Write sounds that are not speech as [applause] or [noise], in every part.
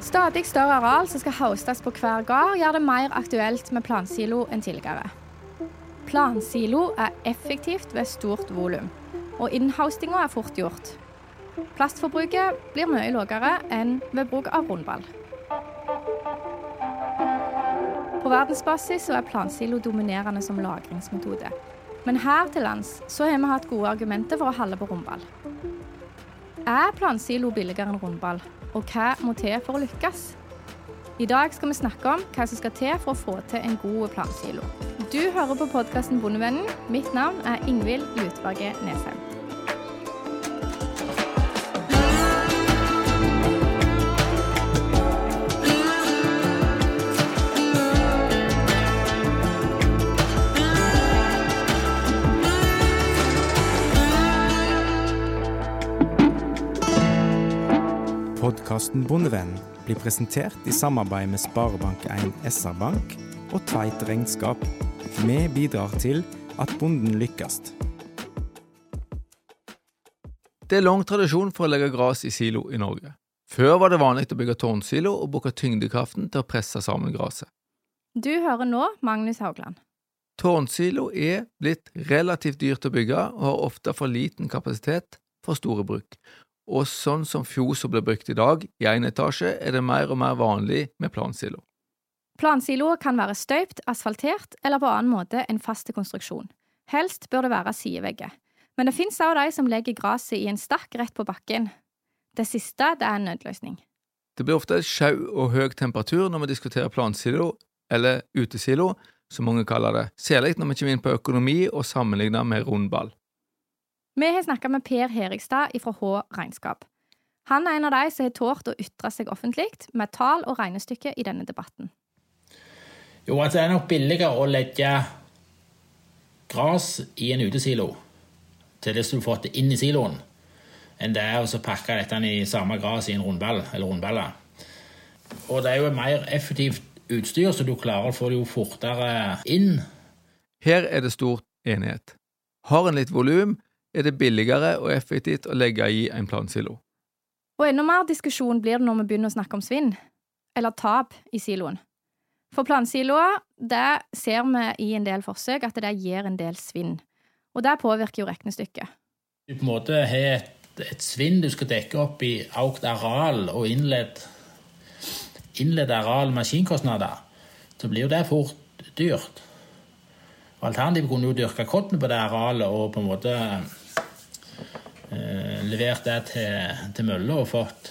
Stadig større areal som skal hostes på hver gard, gjør det mer aktuelt med plansilo enn tidligere. Plansilo er effektivt ved stort volum, og innhaustinga er fort gjort. Plastforbruket blir mye lavere enn ved bruk av rundball. På verdensbasis er plansilo dominerende som lagringsmetode. Men her til lands så har vi hatt gode argumenter for å holde på rundball. Er plansilo billigere enn rundball, og hva må til for å lykkes? I dag skal vi snakke om hva som skal til for å få til en god plansilo. Du hører på podkasten Bondevennen. Mitt navn er Ingvild Lutberget Nesheim. Podkasten Bondevennen blir presentert i samarbeid med Sparebank1 SR-Bank og Tveit Regnskap. Vi bidrar til at bonden lykkes. Det er lang tradisjon for å legge gras i silo i Norge. Før var det vanlig å bygge tårnsilo og bruke tyngdekraften til å presse sammen gresset. Du hører nå Magnus Haugland. Tårnsilo er blitt relativt dyrt å bygge og har ofte for liten kapasitet for store bruk, og sånn som fjos som blir brukt i dag, i én etasje, er det mer og mer vanlig med plansilo. Plansiloer kan være støypt, asfaltert eller på annen måte en fast konstruksjon. Helst bør det være sidevegger. Men det finnes også de som legger gresset i en stakk rett på bakken. Det siste det er en nødløsning. Det blir ofte sjau og høy temperatur når vi diskuterer plansilo, eller utesilo, som mange kaller det, særlig når vi kommer inn på økonomi og sammenligner med rundball. Vi har snakka med Per Herigstad fra H Regnskap. Han er en av de som har tort å ytre seg offentlig med tall og regnestykke i denne debatten. Jo, altså det er nok billigere å legge gras i en utesilo til det du får det inn i siloen, enn det er å pakke dette i samme gras i en rundball eller rundballer. Og det er jo mer effektivt utstyr, så du klarer å få det jo fortere inn. Her er det stor enighet. Har en litt volum, er det billigere og effektivt å legge i en plansilo. Og enda mer diskusjon blir det når vi begynner å snakke om svinn, eller tap, i siloen. For plansiloer, det ser vi i en del forsøk at det gir en del svinn. Og det påvirker jo regnestykket. Du på en måte har et, et svinn du skal dekke opp i økt areal og innledd, innledd areal maskinkostnader, så blir jo det fort dyrt. Alternativet kunne jo dyrke kottene på det arealet og på en måte eh, levert det til, til mølla og fått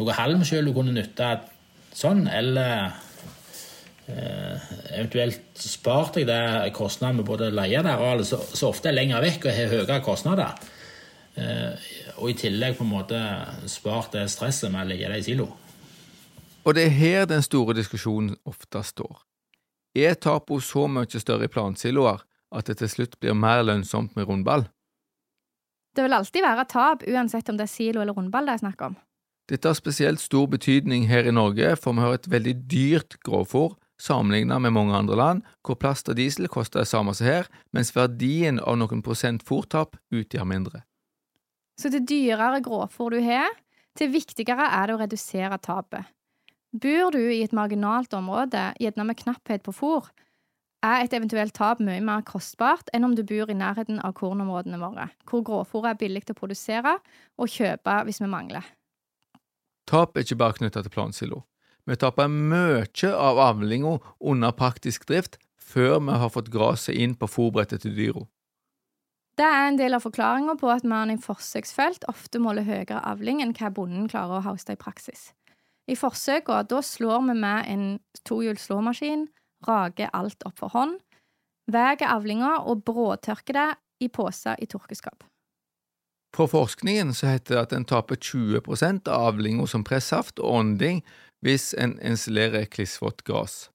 noe halm sjøl du kunne nytte sånn, eller eh, eventuelt spart deg det kostnaden med både leie det arealet, så, så ofte er lenger vekk og har høyere kostnader. Eh, og i tillegg på en måte spart det stresset med å legge det i silo. Og det er her den store diskusjonen ofte står. Er tapo så mye større i plansiloer at det til slutt blir mer lønnsomt med rundball? Det vil alltid være tap, uansett om det er silo eller rundball det er snakk om. Dette har spesielt stor betydning her i Norge, for vi har et veldig dyrt grovfòr sammenlignet med mange andre land, hvor plast og diesel koster det samme som her, mens verdien av noen prosent fòrtap utgjør mindre. Så til dyrere grovfòr du har, til viktigere er det å redusere tapet. Bor du i et marginalt område, gjerne med knapphet på fôr, er et eventuelt tap mye mer kostbart enn om du bor i nærheten av kornområdene våre, hvor gråfòr er billig til å produsere og kjøpe hvis vi mangler. Tap er ikke bare knyttet til plansilo. Vi taper mye av avlinga under praktisk drift før vi har fått gresset inn på fòrbrettet til dyra. Det er en del av forklaringa på at man i forsøksfelt ofte måler høyere avling enn hva bonden klarer å hoste i praksis. I forsøka slår vi med en tohjuls slåmaskin, rager alt opp for hånd, veier avlinga og bråtørker det i poser i tørkeskap. For forskningen så heter det at en taper 20 av avlinga som pressaft og ånding hvis en installerer klissvått gress.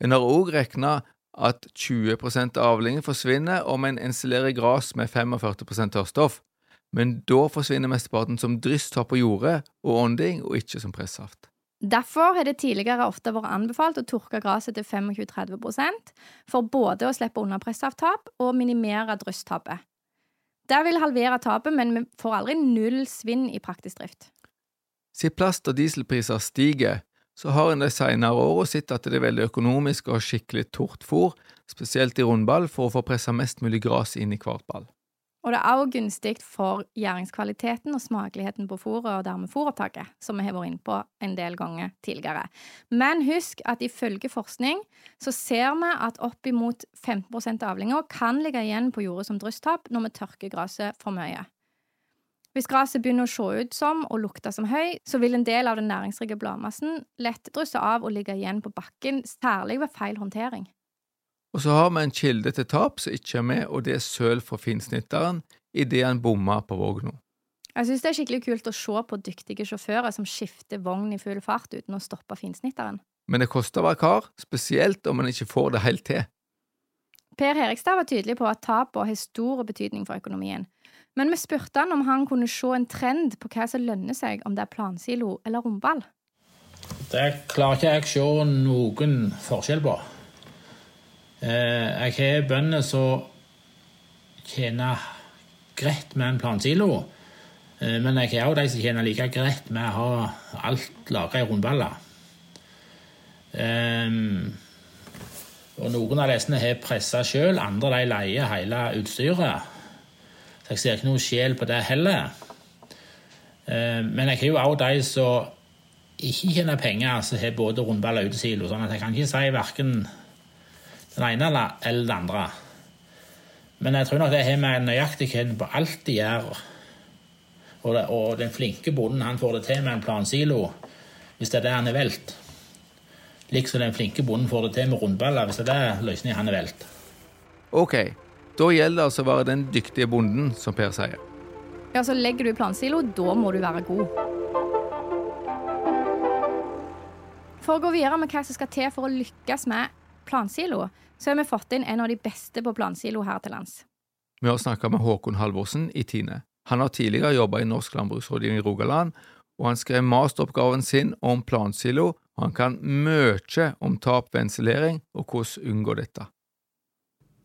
En har òg regna at 20 av avlingen forsvinner om en installerer gress med 45% tørrstoff, men da forsvinner mesteparten som drysstap på jordet og ånding, og ikke som pressaft. Derfor har det tidligere ofte vært anbefalt å tørke gresset til 25-30 for både å slippe unna pressavtap og minimere drysstapet. Det vil halvere tapet, men vi får aldri null svinn i praktisk drift. Siden plast- og dieselpriser stiger, så har en de senere åra sett at det er veldig økonomisk å ha skikkelig tort fôr, spesielt i rundball, for å få pressa mest mulig gras inn i hvert ball. Og det er også gunstig for gjæringskvaliteten og smakeligheten på fôret, og dermed fôropptaket, som vi har vært inne på en del ganger tidligere. Men husk at ifølge forskning så ser vi at oppimot 15 av avlinger kan ligge igjen på jordet som drysstap når vi tørker gresset for mye. Hvis gresset begynner å se ut som og lukte som høy, så vil en del av den næringsrike bladmassen lett drysse av og ligge igjen på bakken, særlig ved feil håndtering. Og så har vi en kilde til tap som ikke er med, og det er søl fra finsnitteren idet han bomma på vogna. Jeg synes det er skikkelig kult å se på dyktige sjåfører som skifter vogn i full fart uten å stoppe finsnitteren. Men det koster å være kar, spesielt om man ikke får det helt til. Per Herikstad var tydelig på at tapene har stor betydning for økonomien. Men vi spurte han om han kunne se en trend på hva som lønner seg, om det er plansilo eller romball. Det klarer ikke jeg å se noen forskjell på. Eh, jeg har bønder som tjener greit med en plansilo. Eh, men jeg har òg de som tjener like greit med å ha alt laga i rundballer. Um, og noen av disse har pressa sjøl, andre de leier hele utstyret. Så jeg ser ikke noe sjel på det heller. Um, men jeg har jo òg de som ikke tjener penger, som har både rundballer og utesilo. Sånn at jeg kan ikke si verken den ene eller den andre. Men jeg tror nok det har med nøyaktigheten på alt de gjør. Og, det, og, den flinke bonden han får det til med en plansilo, hvis det er det han har valgt. Liksom den flinke bonden får det til med rundballer, hvis det er det løsningen han har valgt. Ok, da gjelder det altså å være den dyktige bonden, som Per sier. Ja, så Legger du plansilo, da må du være god. For å gå videre med hva som skal til for å lykkes med plansilo, så har vi fått inn en av de beste på plansilo her til lands. Vi har snakka med Håkon Halvorsen i Tine. Han har tidligere jobba i Norsk landbruksrådgivning i Rogaland, og han skrev masteroppgaven sin om plansilo, og han kan mye om tap ved ensilering og hvordan unngå dette.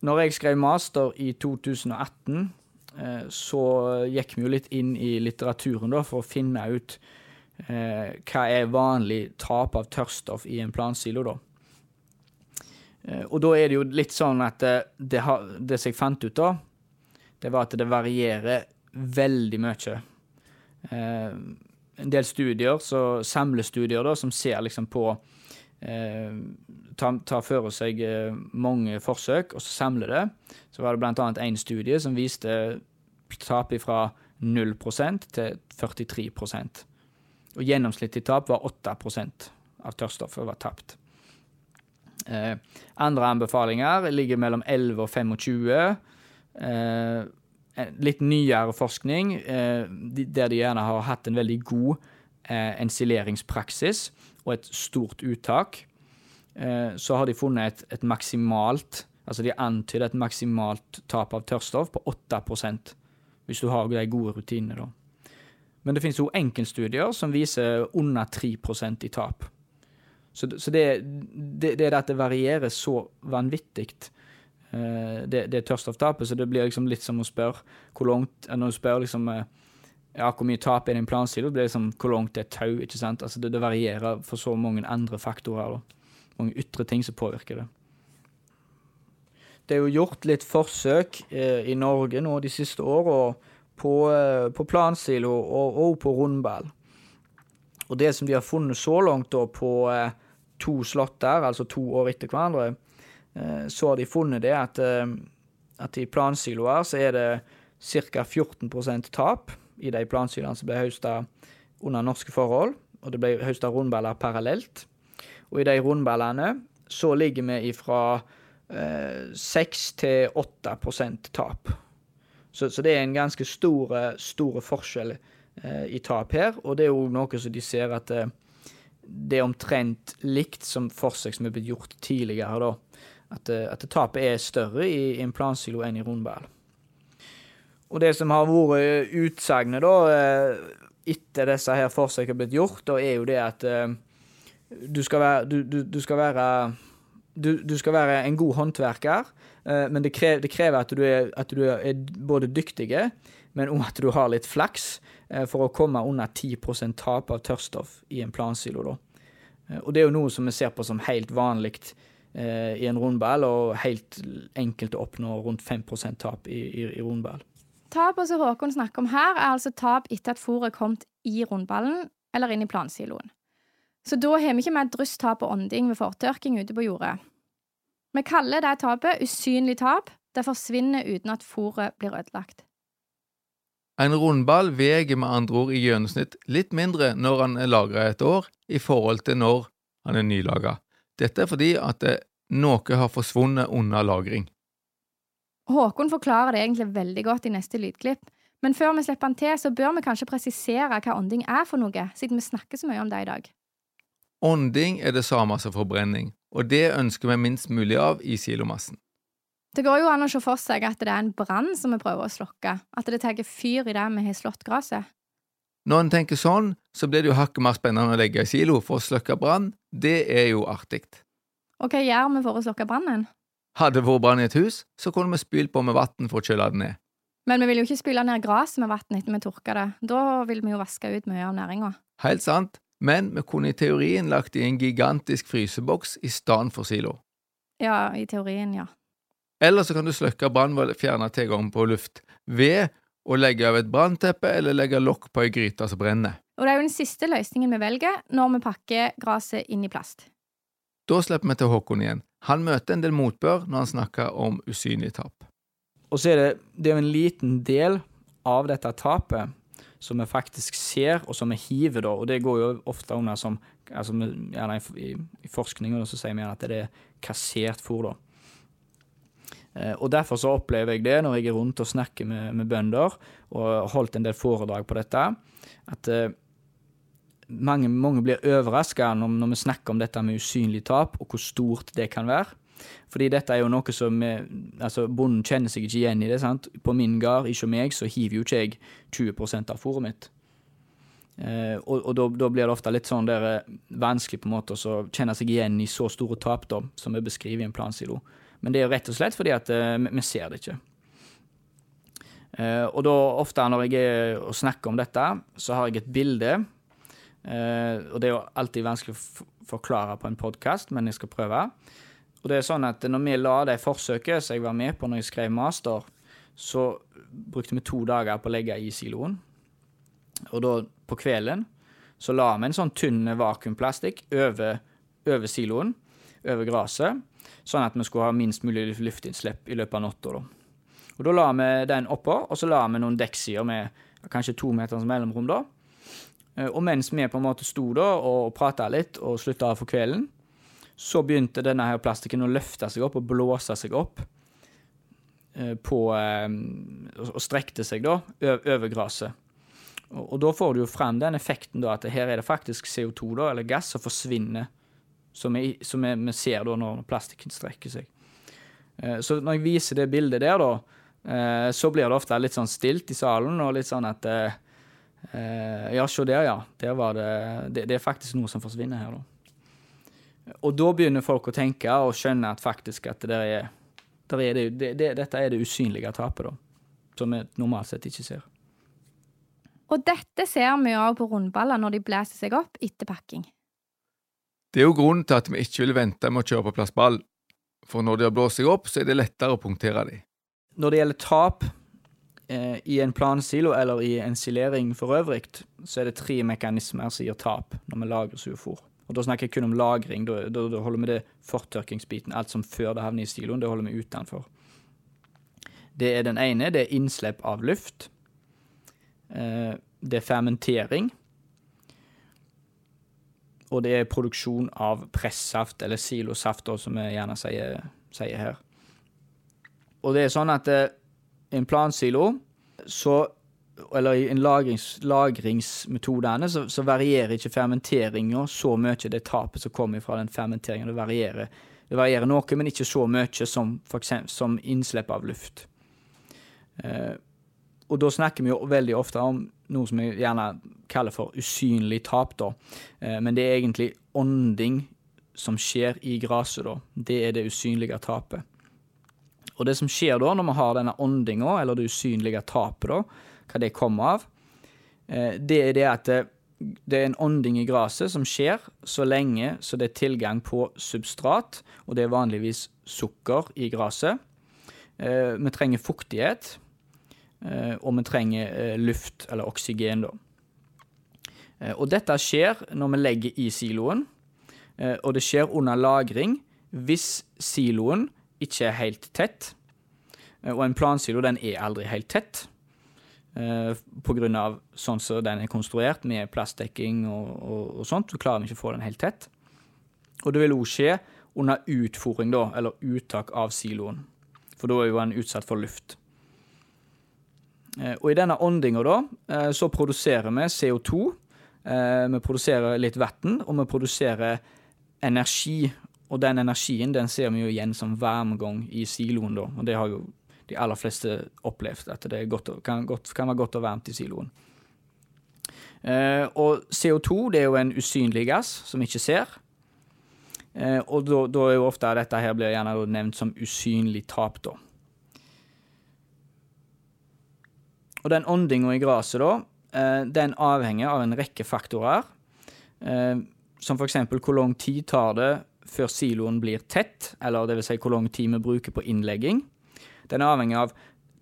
Når jeg skrev master i 2018, eh, så gikk vi jo litt inn i litteraturen da, for å finne ut eh, hva er vanlig tap av tørrstoff i en plansilo. da. Eh, og da er det jo litt sånn at det, det, det som jeg fant ut da, det var at det varierer veldig mye. Eh, en del studier, så samlestudier, da, som ser liksom på eh, tar, tar for seg eh, mange forsøk, og så samler det. Så var det annet én studie som viste tap fra 0% til 43% Og gjennomsnittlig tap var 8% av tørrstoffet var tapt. Eh, andre anbefalinger ligger mellom 11 og 25. Eh, litt nyere forskning, eh, der de gjerne har hatt en veldig god ensileringspraksis og et stort uttak, så har de funnet et, et maksimalt Altså de antyder et maksimalt tap av tørrstoff på 8% hvis du har de gode rutinene, da. Men det finnes jo enkeltstudier som viser under 3% i tap. Så, så det, det, det, er at det varierer så vanvittig, uh, det, det tørrstofftapet, så det blir liksom litt som å spørre hvor langt Når du spør liksom uh, ja, hvor mye tap er det i en plansilo, blir det liksom hvor langt det er tau. ikke sant? Altså det varierer for så mange andre faktorer. Da. Mange ytre ting som påvirker det. Det er jo gjort litt forsøk eh, i Norge nå de siste åra på, eh, på plansilo og, og på rundball. Og det som de har funnet så langt da på eh, to der, altså to år etter hverandre, eh, så har de funnet det at, eh, at i plansiloer så er det ca. 14% tap i de plansiloene som ble høsta under norske forhold, og det ble høsta rundballer parallelt. Og i de rundballene så ligger vi ifra eh, 6 til 8 tap. Så, så, det er en ganske store forskjell i tap her. Og det er jo noe som de ser at eh, det er omtrent likt som forsøk som er blitt gjort tidligere. da. At, eh, at tapet er større i, i en plansilo enn i rundball. Og det som har vært utsagnet da, etter disse her forsøkene har blitt gjort, da er jo det at du skal være, du, du, du skal være du, du skal være en god håndverker, eh, men det krever, det krever at, du er, at, du er, både dyktige, men om at du har litt flaks eh, for å komme under 10 tap av tørrstoff i en plansilo. Da. Eh, og det er jo noe som vi ser på som helt vanlig eh, i en rundball, og helt enkelt å oppnå rundt 5 tap i, i, i rundball. Tapet som Håkon snakker om her, er altså tap etter at fôret er kommet i rundballen eller inn i plansiloen. Så da har vi ikke mer drysstap og ånding ved fortørking ute på jordet. Vi kaller det tapet usynlig tap. Det forsvinner uten at fôret blir ødelagt. En rundball veier med andre ord i gjennomsnitt litt mindre når han er lagra et år, i forhold til når han er nylaga. Dette er fordi at noe har forsvunnet under lagring. Håkon forklarer det egentlig veldig godt i neste lydklipp, men før vi slipper han til, så bør vi kanskje presisere hva ånding er for noe, siden vi snakker så mye om det i dag. Ånding er det samme som forbrenning, og det ønsker vi minst mulig av i silomassen. Det går jo an å se for seg at det er en brann som vi prøver å slokke, at det tar fyr i det vi har slått gresset. Når en tenker sånn, så blir det jo hakket mer spennende å legge i silo for å slukke brann. Det er jo artig. Og hva gjør vi for å slukke brannen? Hadde det vært brann i et hus, så kunne vi spylt på med vann for å kjøle det ned. Men vi vil jo ikke spyle ned gresset med vann etter vi tørker det. Da vil vi jo vaske ut mye av næringa. Helt sant, men vi kunne i teorien lagt i en gigantisk fryseboks i stedet for silo. Ja, i teorien, ja. Eller så kan du slukke brann ved å fjerne tilgang på luft ved å legge av et brannteppe eller legge lokk på ei gryte som brenner. Og det er jo den siste løsningen vi velger når vi pakker gresset inn i plast. Da slipper vi til Håkon igjen. Han møter en del motbør når han snakker om usynlig tap. Og så er det, det er en liten del av dette tapet som vi faktisk ser, og som vi hiver, da. Og det går jo ofte under som altså, gjerne i, i og så sier vi gjerne at det er kassert fôr, da. Eh, og Derfor så opplever jeg det når jeg er rundt og snakker med, med bønder, og har holdt en del foredrag på dette, at eh, mange, mange, blir overraska når, når, vi snakker om dette med usynlig tap, og hvor stort det kan være. Fordi dette er jo noe som altså Bonden kjenner seg ikke igjen i det. sant? På min gard, ikke meg, så hiver jo ikke jeg 20 av fôret mitt. Eh, og, og da, blir det ofte litt sånn der, eh, vanskelig på en måte å kjenne seg igjen i så store tap da, som er beskrevet i en plansilo. Men det er jo rett og slett fordi at eh, vi ser det ikke. Eh, og da ofte når jeg er og snakker om dette, så har jeg et bilde. Eh, og det er jo alltid vanskelig å forklare på en podkast, men jeg skal prøve. Og det er sånn at når vi la det forsøket som jeg var med på når jeg skrev master, så brukte vi to dager på å legge i siloen. Og da på kvelden så la vi en sånn tynn vakuumplastikk over, over siloen, over gresset, sånn at vi skulle ha minst mulig luftinnslipp i løpet av natta. Da. Da la vi den oppå, og så la vi noen dekksider med kanskje to meters mellomrom. da. Eh, og mens vi på en måte sto da og prata litt og slutta for kvelden, så begynte denne her plastikken å løfte seg opp og blåse seg opp eh, på eh, Og strekte seg da over gresset. Og, og, da får du jo fram den effekten da at her er det faktisk CO2, da, eller gass, som forsvinner. Som, vi, ser da når plastikken strekker seg. Eh, så når jeg viser det bildet der, da, så blir det ofte litt sånn stilt i salen, og litt sånn at Ja, se der, ja. Der var det, det, det er faktisk noe som forsvinner her, da. Og da begynner folk å tenke og skjønne at faktisk at det er, der er det, det, dette er det usynlige tapet, da. Som vi normalt sett ikke ser. Og dette ser vi òg på rundballer når de blåser seg opp etter pakking. Det er jo grunnen til at vi ikke vil vente med å kjøre på plass ball, for når de har blåst seg opp, så er det lettere å punktere dem. Når det gjelder tap eh, i en plansilo eller i en silering for øvrig, så er det tre mekanismer som gir tap når vi lager suefor. Og da snakker jeg kun om lagring. Da, da, da holder vi det fortørkingsbiten, alt som før det havner i siloen, det holder vi utenfor. Det er den ene. Det er innslipp av luft. Eh, det er fermentering. Og det er produksjon av pressaft, eller silosaft, som vi gjerne sier, sier, her. Og det er sånn at eh, en plansilo så eller i en lagrings, lagringsmetodene, så, så, varierer ikke fermenteringa så mye, det tapet som kommer fra den fermenteringen. Det varierer, det varierer noe, men ikke så mye som, eksempel, som innslipp av luft. Eh, og da snakker vi jo veldig ofte om noe som jeg gjerne kaller for usynlig tap, da. Eh, men det er egentlig ånding som skjer i gresset, da. Det er det usynlige tapet. Og det som skjer da, når vi har denne åndinga, eller det usynlige tapet, da, hva det kommer av, eh, det er det at det, er en ånding i gresset som skjer så lenge så det er tilgang på substrat, og det er vanligvis sukker i gresset. Eh, vi trenger fuktighet, og vi trenger luft, eller oksygen, da. Og dette skjer når vi legger i siloen, og det skjer under lagring hvis siloen ikke er helt tett. Og en plansilo den er aldri helt tett. pga. sånn som den er konstruert, med plastdekking og, og, og, sånt, så klarer vi ikke å få den helt tett. Og det vil òg skje under utfòring, da, eller uttak av siloen. For da er jo den utsatt for luft. Uh, og i denne åndinga, da, uh, så produserer vi CO2. vi produserer litt vann, og vi produserer energi. Og den energien den ser vi jo igjen som varmegang i siloen, da. Og det har jo de aller fleste opplevd at det godt, kan, godt, kan, være godt og varmt i siloen. Eh, og CO2 det er jo en usynlig gass som vi ikke ser. og og da er jo ofte dette her blir gjerne nevnt som usynlig tap, da. Og den åndinga i gresset, da, eh, den avhenger av en rekke faktorer. Eh, som f.eks. hvor lang tid tar det før siloen blir tett, eller dvs. Si hvor lang tid vi bruker på innlegging. Den er avhengig av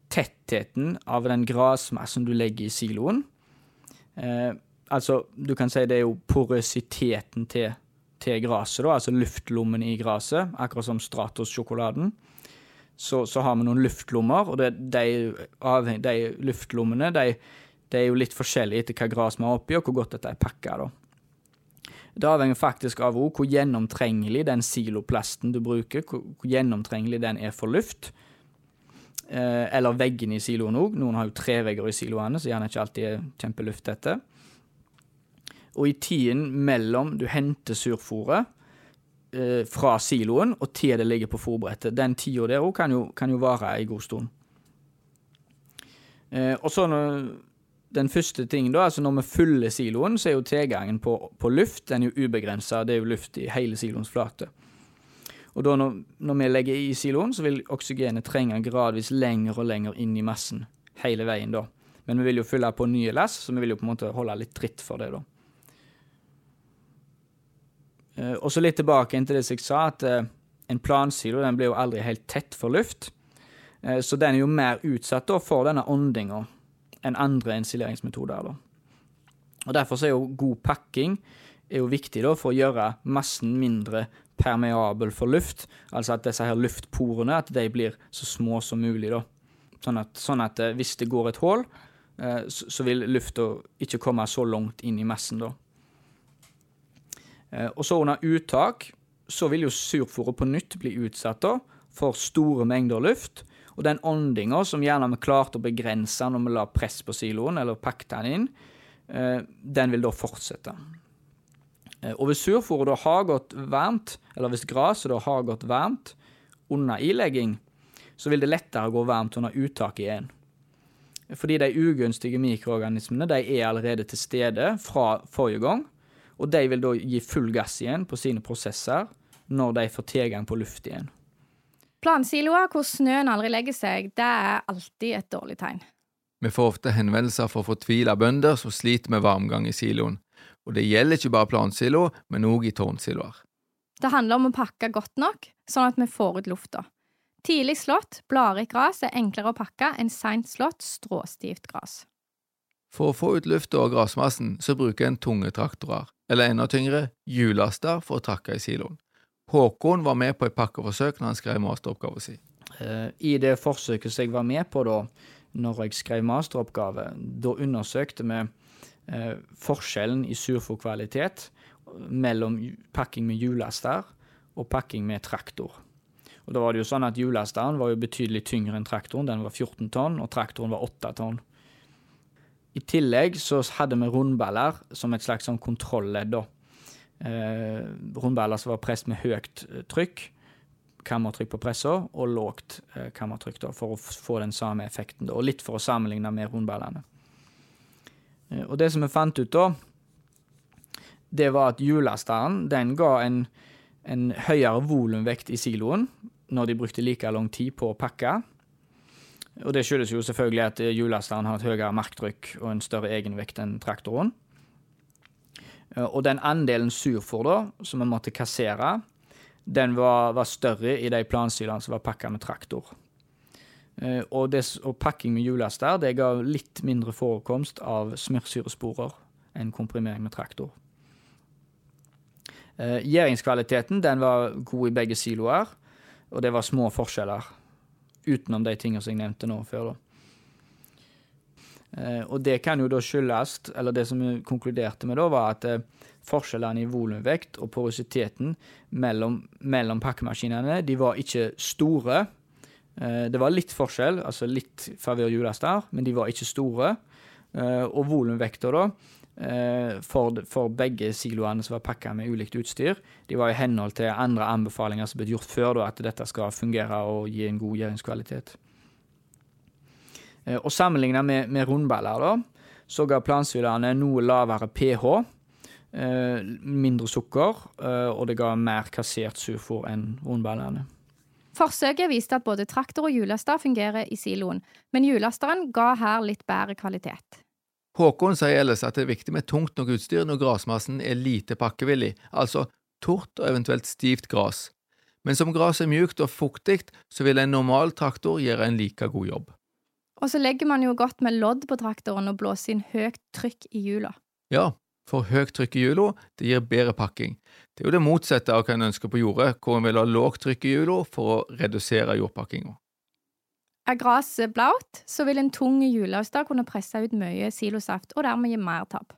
tettheten av den grasmassen du legger i siloen. Eh, altså, du kan si det er jo porøsiteten til, til gresset, da, altså luftlommen i gresset, akkurat som Stratos-sjokoladen. Så, så, har vi noen luftlommer, og det, de, de, luftlommene de, de, er jo litt forskjellige etter hva gress vi har oppi, og hvor godt dette er pakka. Det avhenger faktisk av hvor gjennomtrengelig den siloplasten du bruker, hvor, hvor gjennomtrengelig den er for luft. Eh, eller veggene i siloen òg. Noen har jo trevegger i siloene, så gjerne ikke alltid er kjempelufttette. Og i tiden mellom du henter surfòret eh, fra siloen og til det ligger på fòrbrettet, den tida der òg kan, kan, jo vare ei god stund. Eh, og så den første tingen da, altså når vi fyller siloen, så er jo tilgangen på, på luft den er jo ubegrensa. Det er jo luft i hele siloens flate. Og da når, når, vi legger i siloen, så vil oksygenet trenge gradvis lenger og lenger inn i massen hele veien da. Men vi vil jo fylle på nye lass, så vi vil jo på en måte holde litt tritt for det, da. Eh, og så litt tilbake til det jeg sa, at eh, en plansilo den blir jo aldri helt tett for luft. Eh, så den er jo mer utsatt for denne åndinga enn andre ensileringsmetoder. Og Derfor er jo god pakking jo viktig for å gjøre massen mindre permeabel for luft, altså at disse her luftporene at de blir så små som mulig. Sånn at, sånn at hvis det går et hull, så, vil lufta ikke komme så langt inn i massen. da. Eh, og så under uttak så vil jo surfòret på nytt bli utsatt da, for store mengder luft. Og den åndinga som gjerne vi klarte å begrense når vi la press på siloen, eller pakket den inn, eh, den vil da fortsette. Eh, og hvis surfòret da har gått varmt, eller hvis gresset da har gått varmt under ilegging, så vil det lettere gå varmt under uttak igjen. Fordi de ugunstige mikroorganismene de er allerede til stede fra forrige gang, og de vil da gi full gass igjen på sine prosesser når de får tilgang på luft igjen. Plansiloer hvor snøen aldri legger seg, det er alltid et dårlig tegn. Vi får ofte henvendelser fra fortvila bønder som sliter med varmgang i siloen, og det gjelder ikke bare plansilo, men òg i tårnsiloer. Det handler om å pakke godt nok, sånn at vi får ut lufta. Tidlig slått, bladrikt gras er enklere å pakke enn seint slått, stråstivt gras. For å få ut lufta og grasmassen, så bruker en tunge traktorer, eller enda tyngre, hjullaster for å trakke i siloen. Håkon var med på et pakkeforsøk når han skrev masteroppgaven sin. Uh, I det forsøket som jeg var med på da, når jeg skrev masteroppgave, da undersøkte vi eh, forskjellen i surfokvalitet mellom pakking med hjullaster og pakking med traktor. Og da var det jo sånn at Hjullasteren var jo betydelig tyngre enn traktoren. Den var 14 tonn, og traktoren var 8 tonn. I tillegg så hadde vi rundballer som et slags sånn kontrolledd. Eh, rundballer som var press med høyt eh, trykk, kammertrykk på pressa, og lågt eh, kammertrykk da, for å få den samme effekten. Da. Og litt for å sammenligne med rundballene. Eh, og det som vi fant ut da, det var at hjullasteren den ga en, en høyere volumvekt i siloen når de brukte like lang tid på å pakke. Og det skyldes jo selvfølgelig at hjullasteren har et høyere marktrykk og en større egenvekt enn traktoren. Eh, og den andelen surfôr da, som vi måtte kassere, den var, var større i de plansilene som var pakka med traktor. Eh, og, det, og, pakking med hjullaster det ga litt mindre forekomst av smørsyresporer enn komprimering med traktor. Eh, gjæringskvaliteten den var god i begge siloer, og det var små forskjeller. Utenom de tingene som jeg nevnte nå før. da. Eh, og det kan jo da skyldes, eller det som vi konkluderte med da, var at eh, forskjellene i volumvekt og porositeten mellom, mellom pakkemaskinene de var ikke store. Eh, det var litt forskjell, altså litt favør der, men de var ikke store. Eh, og volumvekta, da, for, for, begge siloene som var pakka med ulikt utstyr. De var i henhold til andre anbefalinger som ble gjort før, da, at dette skal fungere og gi en god gjøringskvalitet. Eh, og Sammenligna med, med, rundballer da, så ga plansilene noe lavere pH, eh, mindre sukker, og det ga mer kassert surfor enn rundballene. Forsøket viste at både traktor og hjullaster fungerer i siloen, men hjullasteren ga her litt bedre kvalitet. Håkon sier ellers at det er viktig med tungt nok utstyr når grasmassen er lite pakkevillig, altså tort og eventuelt stivt gras. Men som gras er mjukt og fuktig, så vil en normal traktor gjøre en like god jobb. Og så legger man jo godt med lodd på traktoren og blåser inn høyt trykk i hjula. Ja, for høyt trykk i hjula, det gir bedre pakking. Det er jo det motsatte av hva en ønsker på jordet, hvor en vil ha lågt trykk i hjula for å redusere jordpakkinga. Er gresset blaut, så vil en tung julehøstdag kunne presse ut mye silosaft og dermed gi mer tap.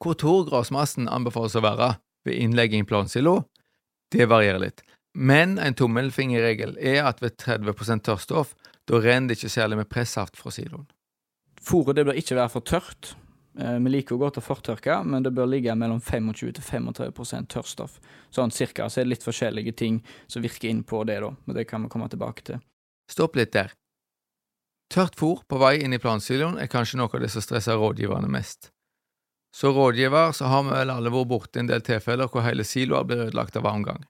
Hvor tor gressmassen anbefales å være ved innlegging i plansilo, det varierer litt, men en tommelfingerregel er at ved 30% tørrstoff, da renner det ikke særlig med pressaft fra siloen. Fôret bør ikke være for tørt. Eh, vi liker jo godt å fortørke, men det bør ligge mellom 25 til 35 tørrstoff. Sånn cirka, så er det litt forskjellige ting som virker inn på det, da, men det kan vi komme tilbake til. Stopp litt der. Tørt fôr på vei inn i plansiloen er kanskje noe av det som stresser rådgiverne mest. Så rådgiver så har vi vel alle vært borti en del tilfeller hvor hele siloer blir ødelagt av varmgang.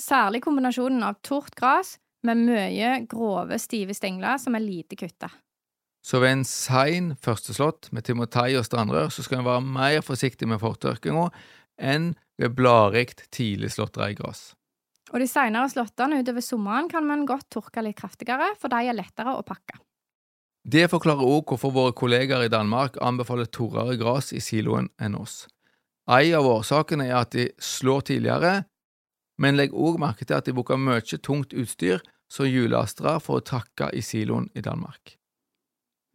Særlig kombinasjonen av tort gras med mye grove, stive stengler som er lite kutta. Så ved en sein førsteslått med timotei og strandrør så skal en være mer forsiktig med fortørkinga enn ved bladrikt tidlig slått reigras. Og de senere slåttene utover sommeren kan man godt tørke litt kraftigere, for de er lettere å pakke. Det forklarer òg hvorfor våre kollegaer i Danmark anbefaler torrere gras i siloen enn oss. En av årsakene er at de slår tidligere, men legg òg merke til at de bruker mye tungt utstyr som hjulastere for å trakke i siloen i Danmark.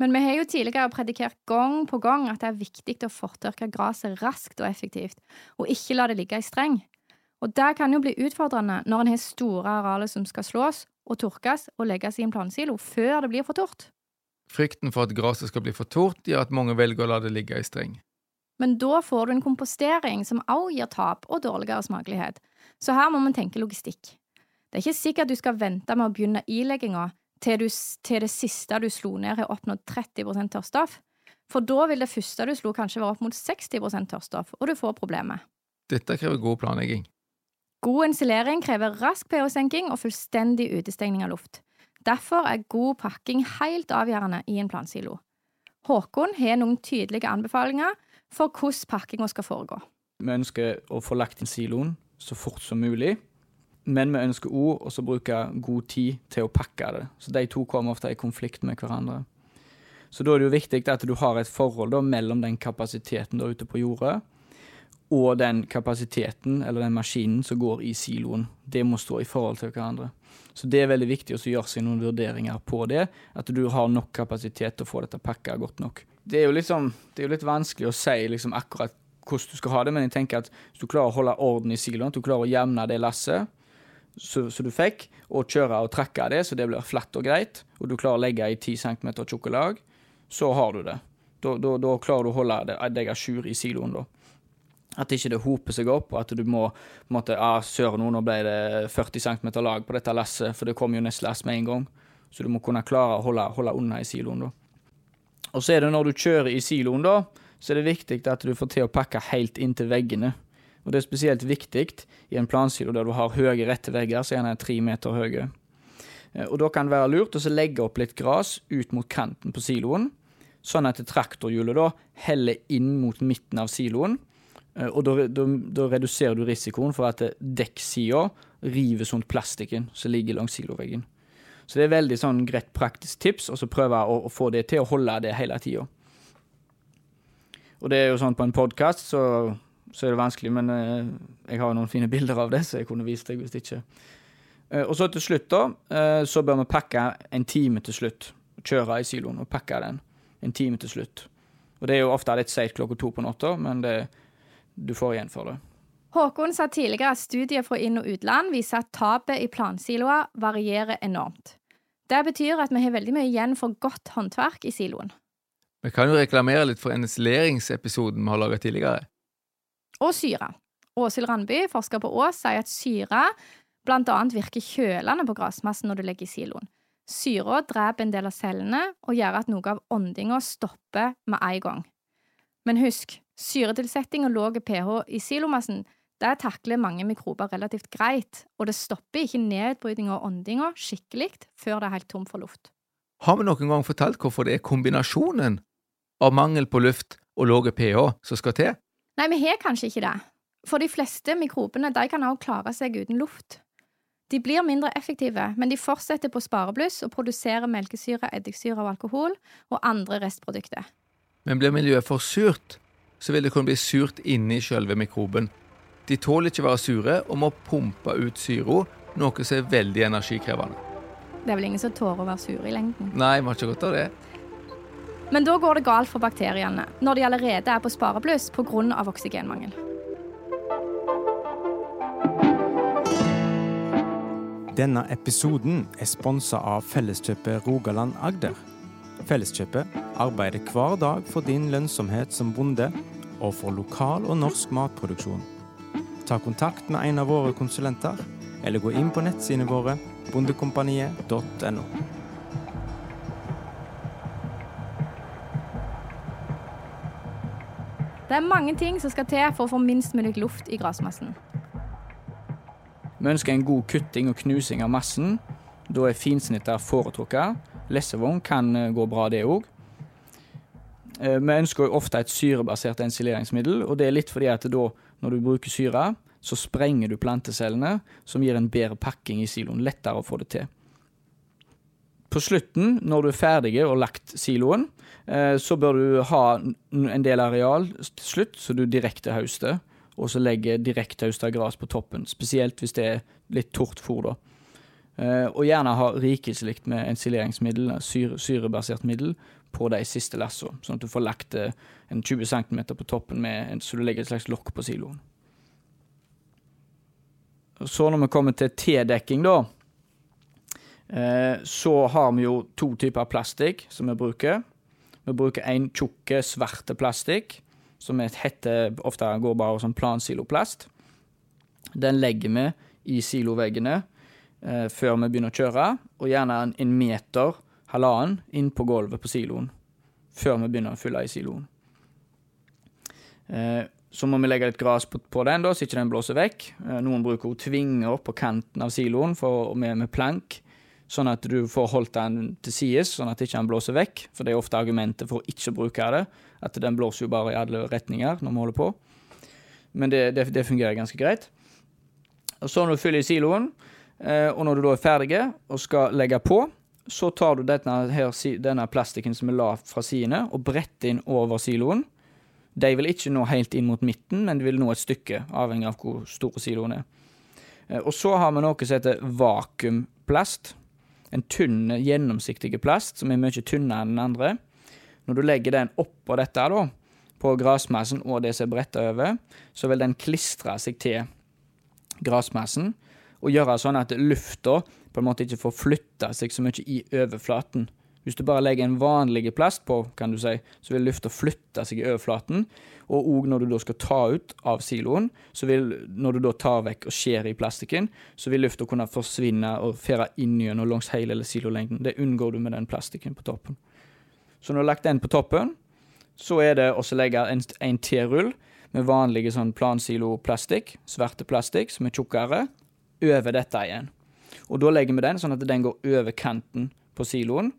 Men vi har jo tidligere predikert gang på gang at det er viktig å fortørke gresset raskt og effektivt, og ikke la det ligge i streng. Og det kan jo bli utfordrende når en har store arealer som skal slås og tørkes og legges i en plansilo før det blir for tørt. Frykten for at gresset skal bli for tort, gjør at mange velger å la det ligge i streng. Men da får du en kompostering som også gir tap og dårligere smakelighet, så her må man tenke logistikk. Det er ikke sikkert du skal vente med å begynne ilegginga til, til det siste du slo ned har oppnådd 30% tørrstoff, for da vil det første du slo kanskje være opp mot 60% tørrstoff, og du får problemet. Dette krever god planlegging. God insulering krever rask pH-senking og fullstendig utestengning av luft. Derfor er god pakking helt avgjørende i en plansilo. Håkon har noen tydelige anbefalinger for hvordan pakkinga skal foregå. Vi ønsker å få lagt inn siloen så fort som mulig, men vi ønsker òg å bruke god tid til å pakke det. Så de to kommer ofte i konflikt med hverandre. Så da er det jo viktig at du har et forhold da, mellom den kapasiteten der ute på jordet, og den kapasiteten, eller den maskinen, som går i siloen. Det må stå i forhold til hverandre. Så det er veldig viktig å gjøre seg noen vurderinger på det. At du har nok kapasitet til å få dette pakka godt nok. Det er jo, liksom, det er jo litt vanskelig å si liksom akkurat hvordan du skal ha det, men jeg tenker at hvis du klarer å holde orden i siloen, at du klarer å jevne det lasset som du fikk, og kjøre og trekke det så det blir flatt og greit, og du klarer å legge i 10 cm tjukke lag, så har du det. Da, da, da klarer du å holde deg a jour i siloen, da. At ikke det hoper seg opp, og at du må på en måte, ah, Søren, nå ble det 40 cm lag på dette lasset, for det kom jo neste lass med en gang. Så du må kunne klare å holde, holde unna i siloen, da. Og så er det når du kjører i siloen, da, så er det viktig at du får til å pakke helt inntil veggene. Og det er spesielt viktig i en plansilo der du har høye, rette vegger, så gjerne tre meter høye. Eh, og da kan det være lurt å legge opp litt gress ut mot kanten på siloen, sånn at traktorhjulet da heller inn mot midten av siloen. Eh, og da, reduserer du risikoen for at dekksida river sånn plastikken som ligger langs siloveggen. Så det er veldig sånn greit praktisk tips, og så prøve å, å få det til å holde det hele tida. Og det er jo sånn på en podkast, så, så, er det vanskelig, men eh, jeg har noen fine bilder av det, så jeg kunne vist deg hvis ikke. Eh, og så til slutt, da, så bør vi pakke en time til slutt. Kjøre i siloen og pakke den en time til slutt. Og det er jo ofte litt seigt klokka to på natta, men det, du får igjen for det. Håkon sa tidligere at studier fra inn- og utland viser at tapet i plansiloer varierer enormt. Det betyr at vi har veldig mye igjen for godt håndverk i siloen. Vi kan jo reklamere litt for ensilieringsepisoden vi har laga tidligere. Og syre. Åshild Randby, forsker på Ås, sier at syre annet virker kjølende på grasmassen når du legger i siloen. Syra dreper en del av cellene og gjør at noe av åndinga stopper med en gang. Men husk, syretilsetting og lav pH i silomassen det takler mange mikrober relativt greit, og det stopper ikke nedbrytinga og åndinga skikkelig før det er helt tomt for luft. Har vi noen gang fortalt hvorfor det er kombinasjonen av mangel på luft og lav pH som skal til? Nei, vi har kanskje ikke det. For de fleste mikrobene de kan også klare seg uten luft. De blir mindre effektive, men de fortsetter på sparebluss og produserer melkesyre, eddiksyre og alkohol og andre restprodukter. Men blir miljøet for surt, så vil det kunne bli surt inni selve mikroben. De tåler ikke være sure og må pumpe ut syra, noe som er veldig energikrevende. Det er vel ingen som tårer å være sure i lengden. Nei, vi har ikke godt av det. Men da går det galt for bakteriene, når de allerede er på sparebluss pga. oksygenmangel. Denne episoden er sponsa av Felleskjøpet Rogaland Agder. Felleskjøpet arbeider hver dag for din lønnsomhet som bonde, og for lokal og norsk matproduksjon. Ta kontakt med en av våre konsulenter, eller gå inn på nettsidene våre bondekompaniet.no. Det er mange ting som skal til for å få minst mulig luft i grasmassen. Vi ønsker en god kutting og knusing av massen. Da er finsnitter foretrukket. Lessevogn kan eh, gå bra, det òg. Eh, vi ønsker ofte et syrebasert ensileringsmiddel, og det er litt fordi at da, når du bruker syre, så sprenger du plantecellene, som gir en bedre pakking i siloen. Lettere å få det til. På slutten, når du er ferdig og lagt siloen, eh, så bør du ha en del areal til slutt, så du direkte høster. Og så legger direkte høsta gress på toppen, spesielt hvis det er litt tort fôr. da. Eh, og gjerne ha rikelig med ensileringsmiddel, syre, syrebasert middel, på de siste lassene, sånn at du får lagt eh, en 20 cm på toppen, med, så du legger et slags lokk på siloen. Så når vi kommer til T-dekking, da, Eh, så har vi jo to typer plastikk som vi bruker. Vi bruker en tjukk, svarte plastikk, som heter, ofte går bare som plansiloplast. Den legger vi i siloveggene eh, før vi begynner å kjøre, og gjerne en meter, halvannen, inn på gulvet på siloen før vi begynner å fylle i siloen. Eh, så må vi legge litt gress på, på, den, da, så ikke den blåser vekk. Eh, noen bruker tvinger på kanten av siloen for, med, med plank sånn at du får holdt den til sides, sånn at ikke den blåser vekk. For det er ofte argumentet for å ikke bruke det, at den blåser jo bare i alle retninger når vi holder på. Men det, det, det fungerer ganske greit. Og Så når du fyller i siloen, og når du da er ferdig og skal legge på, så tar du denne, her, denne plastikken som er lavt fra sidene, og bretter inn over siloen. De vil ikke nå helt inn mot midten, men de vil nå et stykke, avhengig av hvor store siloen er. Eh, og så har vi noe som heter vakuumplast en tynn, gjennomsiktig plast som er mye tynnere enn den andre. Når du legger den oppå dette da, på grasmassen og det som er bretta over, så vil den klistre seg til grasmassen og gjøre sånn at lufta på en måte ikke får flytta seg så mye i overflaten. Hvis du bare legger en vanlig plast på, kan du si, så vil lufta flytte seg i overflaten. Og òg når du da skal ta ut av siloen, så vil, når du da tar vekk og skjærer i plastikken, så vil lufta kunne forsvinne og fære inn gjennom langs hele silolengden. Det unngår du med den plastikken på toppen. Så når du har lagt den på toppen, så er det å legge en, en T-rull med vanlige sånn plansiloplastikk, svarte plastikk, som er tjukkere, over dette igjen. Og da legger vi den sånn at den går over kanten på siloen,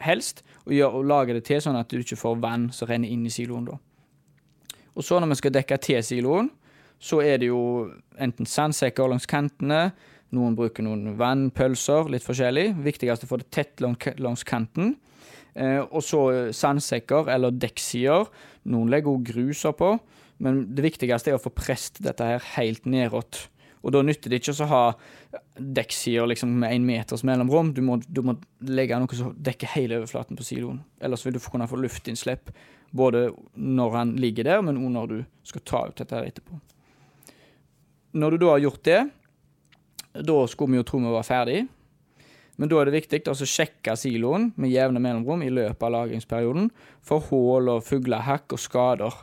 helst, og, gjør, og lager det til sånn at du ikke får vann som renner inn i siloen da. Og så når vi skal dekke til siloen, så er det jo enten sandsekker langs kantene, noen bruker noen vannpølser, litt forskjellig. Viktigst å få det tett langs kanten. Eh, og så sandsekker eller dekksider. Noen legger også grus oppå, men det viktigste er å få presset dette her helt nedåt. Og da nytter det ikke å ha dekksider liksom med én meters mellomrom. Du må, du må, legge noe som dekker hele overflaten på siloen. Ellers vil du kunne få luftinnslipp både når han ligger der, men også når du skal ta ut dette her etterpå. Når du da har gjort det, da skulle vi jo tro vi var ferdig. Men da er det viktig å sjekke siloen med jevne mellomrom i løpet av lagringsperioden for hull og fuglehakk og skader.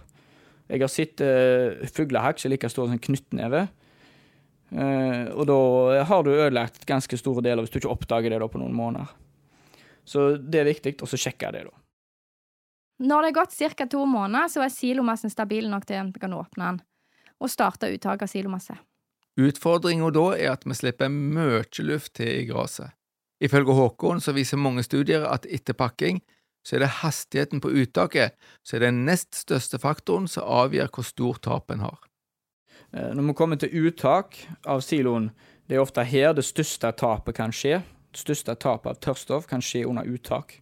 Jeg har sett uh, fuglehakk som er like store som knyttneve. Uh, og da har du ødelagt ganske store deler hvis du ikke oppdager det da på noen måneder. Så det er viktig å sjekke det, da. Når det er gått ca. to måneder, så er silomassen stabil nok til at vi kan åpne den og starte uttak av silomasse. Utfordringa da er at vi slipper mye luft til i gresset. Ifølge Håkon så viser mange studier at etter pakking så er det hastigheten på uttaket som er den nest største faktoren som avgjør hvor stort tap en har. Eh, når vi kommer til uttak av siloen, det er ofte her det største tapet kan skje. Det største tapet av tørrstoff kan skje under uttak.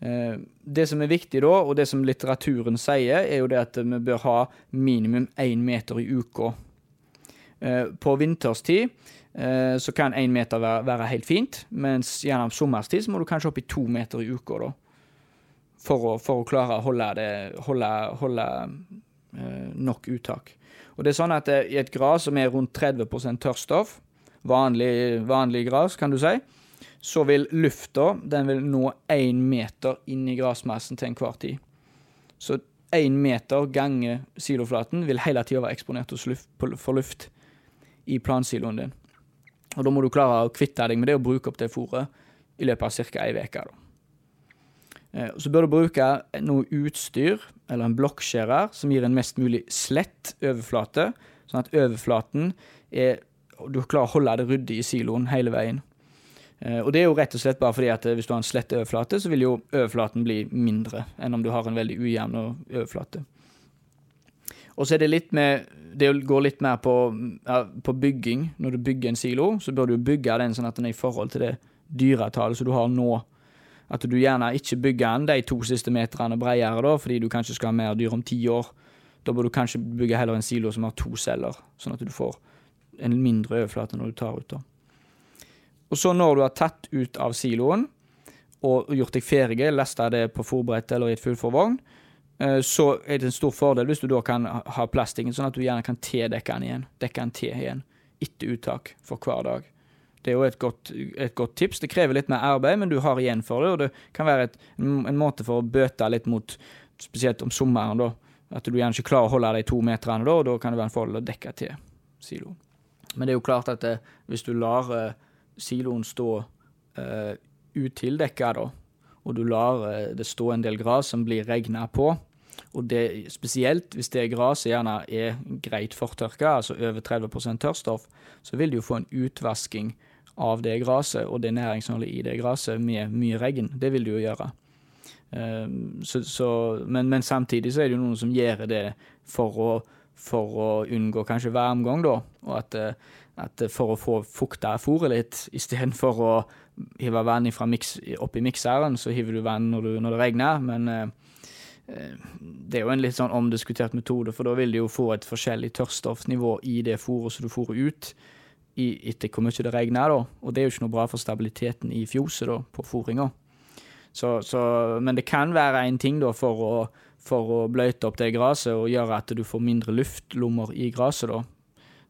Eh, det som er viktig da, og det som litteraturen sier, er jo det at vi bør ha minimum én meter i uka. Eh, på vinterstid så kan én meter være, helt fint, mens gjennom sommerstid så må du kanskje opp i to meter i uka da. For å, for å klare å holde, det, holde, holde nok uttak. Og det er sånn at i et gras som er rundt 30% tørrstoff, vanlig, vanlig gras, kan du si, så vil lufta den vil nå én meter inn i grasmassen til enhver tid. Så én meter ganger siloflaten vil hele tida være eksponert for luft i plansiloen din. Og Da må du klare å kvitte deg med det og bruke opp det fôret i løpet av ca. ei uke. Eh, så bør du bruke noe utstyr, eller en blokkskjærer, som gir en mest mulig slett overflate, sånn at overflaten er Du klarer å holde det ryddig i siloen hele veien. Eh, og det er jo rett og slett bare fordi at eh, hvis du har en slett overflate, så vil jo overflaten bli mindre enn om du har en veldig ujevn overflate. Og så er det litt med Det går litt mer på, på, bygging. Når du bygger en silo, så bør du bygge den sånn at den er i forhold til det dyretallet som du har nå. At du gjerne ikke bygger den de to siste meterne bredere, da, fordi du kanskje skal ha mer dyr om ti år. Da bør du kanskje bygge heller en silo som har to celler, sånn at du får en mindre overflate når du tar ut. da. Og så når du har tatt ut av siloen og gjort deg ferdig, lasta det på forberedt eller i et fullforvogn, eh, så er det en stor fordel hvis du da kan ha plastikken, sånn at du gjerne kan dekke den igjen. Dekke den til igjen etter uttak for hver dag. Det er jo et godt, et godt, tips. Det krever litt mer arbeid, men du har igjen for det. Og det kan være et, en måte for å bøte litt mot, spesielt om sommeren, da. At du gjerne ikke klarer å holde de to meterne da, og da kan det være en fordel å dekke til siloen. Men det er jo klart at det, eh, hvis du lar eh, siloen stå uh, utildekka, da, og du lar uh, det stå en del gras som blir regna på, og det, spesielt hvis det gresset gjerne er greit fortørka, altså over 30 tørrstoff, så vil du jo få en utvasking av det gresset og det næringsholdet i det gresset med mye regn. Det vil du jo gjøre. Um, så, så, men, men, samtidig så er det jo noen som gjør det for å, for å unngå kanskje varmgang, da. Og at uh, at for å få fukta fôret litt, [laughs] istedenfor å hive vann mix, i mikseren, så hiver du vann når, du, når det regner. Men eh, eh, det er jo en litt sånn omdiskutert metode, for da vil du jo få et forskjellig tørrstoffnivå i det fôret som du fôrer ut, i, etter hvor mye det regner. da. Og det er jo ikke noe bra for stabiliteten i fjoset da, på fôringa. men det kan være en ting da for å, for å bløte opp det gresset og gjøre at du får mindre luftlommer i gresset, da.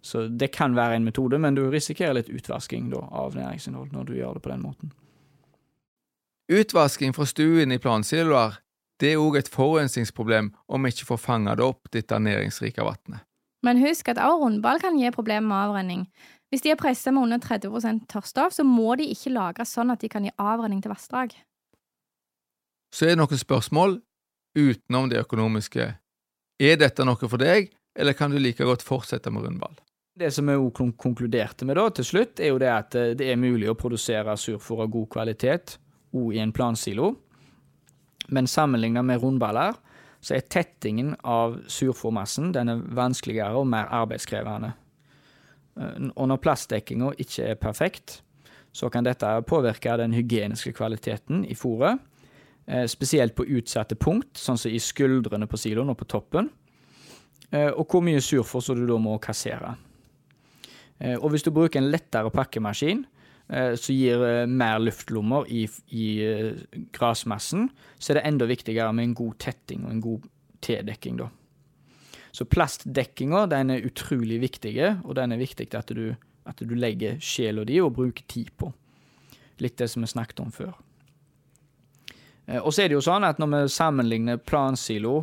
Så det kan være en metode, men du risikerer litt utvasking da, av næringsinnhold når du gjør det på den måten. Utvasking fra stuen i plansiloer det er òg et forurensningsproblem om vi ikke får fanga det opp, dette næringsrike vannet. Men husk at også rundball kan gi problemer med avrenning. Hvis de er pressa med under 30 tørrstoff, så må de ikke lagres sånn at de kan gi avrenning til vassdrag. Så er det noen spørsmål utenom det økonomiske Er dette noe for deg, eller kan du like godt fortsette med rundball? Det som vi konkluderte med da, til slutt, er jo det at eh, det er mulig å produsere surfòr av god kvalitet òg i en plansilo. Men sammenlignet med rundballer, så er tettingen av surfòrmassen den er vanskeligere og mer arbeidskrevende. Eh, og når plastdekkinga ikke er perfekt, så kan dette påvirke den hygieniske kvaliteten i fôret. Eh, spesielt på utsatte punkt, sånn som i skuldrene på siloen og på toppen. Og hvor mye surfôr du da må kassere. Eh, og hvis du bruker en lettere pakkemaskin eh, som gir eh, mer luftlommer i, i grasmassen, så er det enda viktigere med en god tetting og en god tedekking, da. Så plastdekkinga den er utrolig viktig, og den er viktig at du, at du legger sjela di og bruker tid på. Litt det som vi snakket om før. Og så er det jo sånn at når vi sammenligner plansilo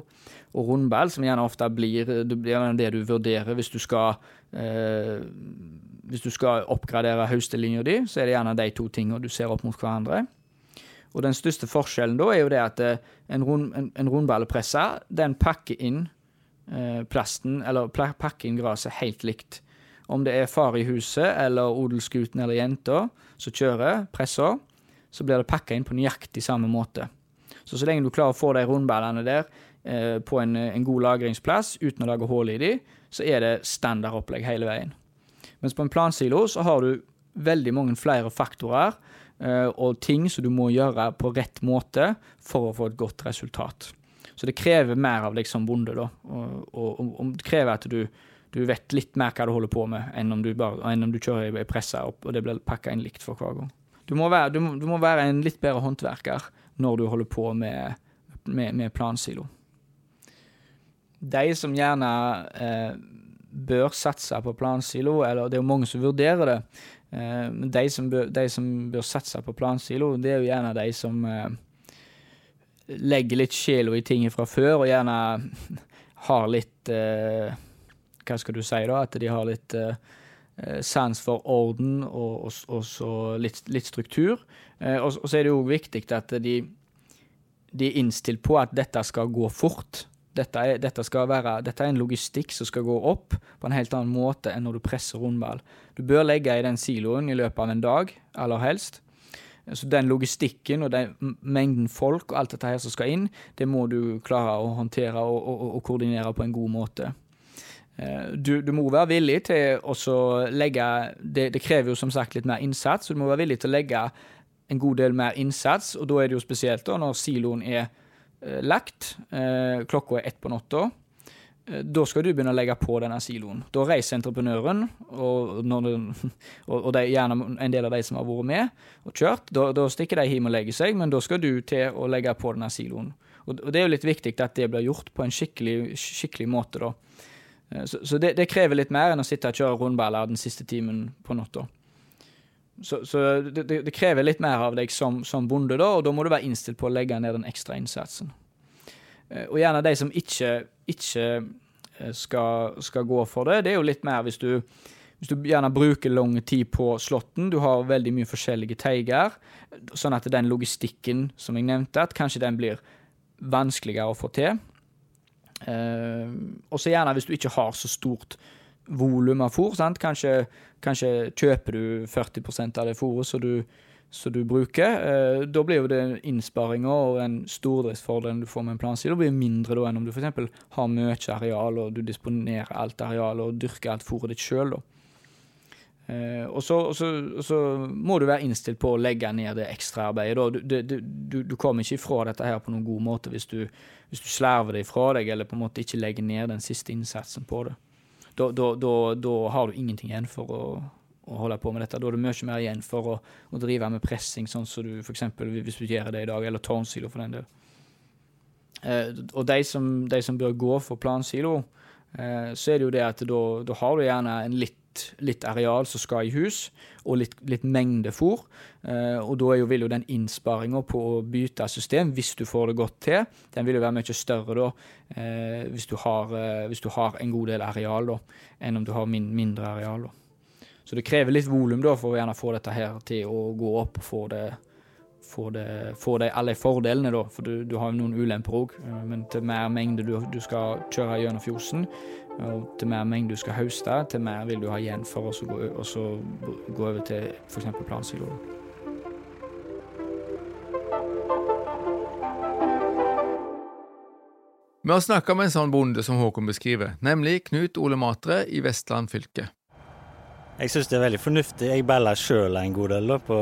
og rundball, som gjerne ofte blir det, du vurderer hvis du skal eh, Hvis du skal oppgradere høstelinja di, så er det gjerne de to tingene du ser opp mot hverandre. Og den største forskjellen da er jo det at eh, en, rund, en, en rundballpresse den pakker inn eh, eller pakke inn gresset helt likt. Om det er far i huset eller odelsgutten eller jenta som kjører pressa, så blir det pakka inn på nøyaktig samme måte. Så så lenge du klarer å få de rundballene der Eh, på en, en, god lagringsplass uten å lage hull i de, så er det standardopplegg hele veien. Mens på en plansilo så har du veldig mange flere faktorer eh, og ting som du må gjøre på rett måte for å få et godt resultat. Så det krever mer av deg som bonde, da. Og, og, og det krever at du, du, vet litt mer hva du holder på med, enn om du, bare, enn om du kjører ei presse opp, og det blir pakka inn likt for hver gang. Du må, være, du, må, du må, være, en litt bedre håndverker når du holder på med, med, med plansilo de som gjerne eh, bør satse på plansilo, eller det er jo mange som vurderer det, eh, men de som, bør, de som bør satse på plansilo, det er jo gjerne de som eh, legger litt sjela i ting fra før, og gjerne [laughs] har litt eh, Hva skal du si, da? At de har litt eh, eh, sans for orden og, og, og så litt, litt struktur. og, og, så er det jo viktig at de, de er innstilt på at dette skal gå fort dette er, dette, være, dette er, en logistikk som skal gå opp på en helt annen måte enn når du presser rundball. Du bør legge i den siloen i løpet av en dag, aller helst. Så den logistikken og den mengden folk og alt dette her som skal inn, det må du klare å håndtere og, og, og koordinere på en god måte. Eh, du, du, må være villig til å legge det, det, krever jo som sagt litt mer innsats, så du må være villig til å legge en god del mer innsats, og da er det jo spesielt da når siloen er Eh, lagt. Eh, klokka er ett på natta. Eh, da skal du begynne å legge på denne siloen. Da reiser entreprenøren, og, det, [laughs] og, det er gjerne en del av de som har vært med og kjørt, da, da stikker de hjem og legger seg, men da skal du til å legge på denne siloen. Og, og det er jo litt viktig at det blir gjort på en skikkelig, skikkelig måte, da. Så, så det, det, krever litt mer enn å sitte og kjøre rundballer den siste timen på natta. Så, så det, det, krever litt mer av deg som, som, bonde, da, og da må du være innstilt på å legge ned den ekstra innsatsen. Eh, og gjerne de som ikke, ikke eh, skal, skal, gå for det, det er jo litt mer hvis du, hvis du gjerne bruker lang tid på slåtten, du har veldig mye forskjellige teiger, sånn at den logistikken som jeg nevnte, at kanskje den blir vanskeligere å få til. Uh, og så gjerne hvis du ikke har så stort volum av fôr. Kanskje, kanskje, kjøper du 40% av det fôret så du, du, bruker. Eh, da blir jo det innsparinger og en stordriftsfordel du får med en planside, blir mindre da enn om du f.eks. har mye areal og du disponerer alt arealet og dyrker alt fôret ditt sjøl. Eh, og, så, så, så, må du være innstilt på å legge ned det ekstraarbeidet. Du, du, du, du kommer ikke ifra dette her på noen god måte hvis du, hvis du slerver det ifra deg, eller på en måte ikke legger ned den siste innsatsen på det da, da, da, da, har du ingenting igjen for å, å, holde på med dette. Da er det mye mer igjen for å, å drive med pressing, sånn som du f.eks. hvis du gjør det i dag, eller tårnsilo for den del. Eh, og de som, de som, bør gå for plansilo, eh, så er det jo det at da har du gjerne en litt litt, areal som skal i hus, og litt, litt mengde fôr. Eh, og da jo, vil jo den innsparinga på å bytte system, hvis du får det godt til, den vil jo være mye større da, eh, hvis, du har, eh, hvis, du har, en god del areal, da, enn om du har min, mindre areal. Da. Så det krever litt volum for å gjerne få dette her til å gå opp og få det, får, det, får det, alle fordelene, da. For du, du har jo noen ulemper òg. Men til mer mengde du, du skal kjøre gjennom fjosen, og til mer mengde du skal høste, til mer vil du ha igjen for å gå, gå over til f.eks. plansilo. Vi har snakka med en sånn bonde som Håkon beskriver, nemlig Knut Ole Matre i Vestland fylke. Jeg syns det er veldig fornuftig. Jeg baller sjøl en god del da, på,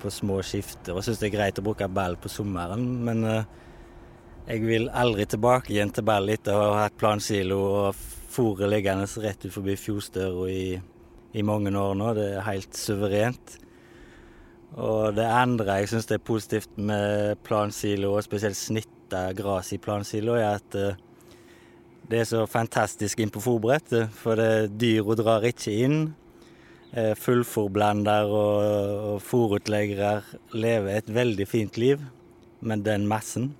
på, små skifter, og syns det er greit å bruke ball på sommeren. Men uh, jeg vil aldri tilbake igjen til ball etter å ha hatt plansilo og fôret liggende rett ut forbi fjordstøra i, i mange år nå. Det er helt suverent. Og det andre jeg syns er positivt med plansilo, og spesielt snitta gress i plansilo, er at eh, det er så fantastisk inn på fòrbrettet. For det, dyra drar ikke inn. Eh, fullfòrblander og, fòrutleggere lever et veldig fint liv men den massen.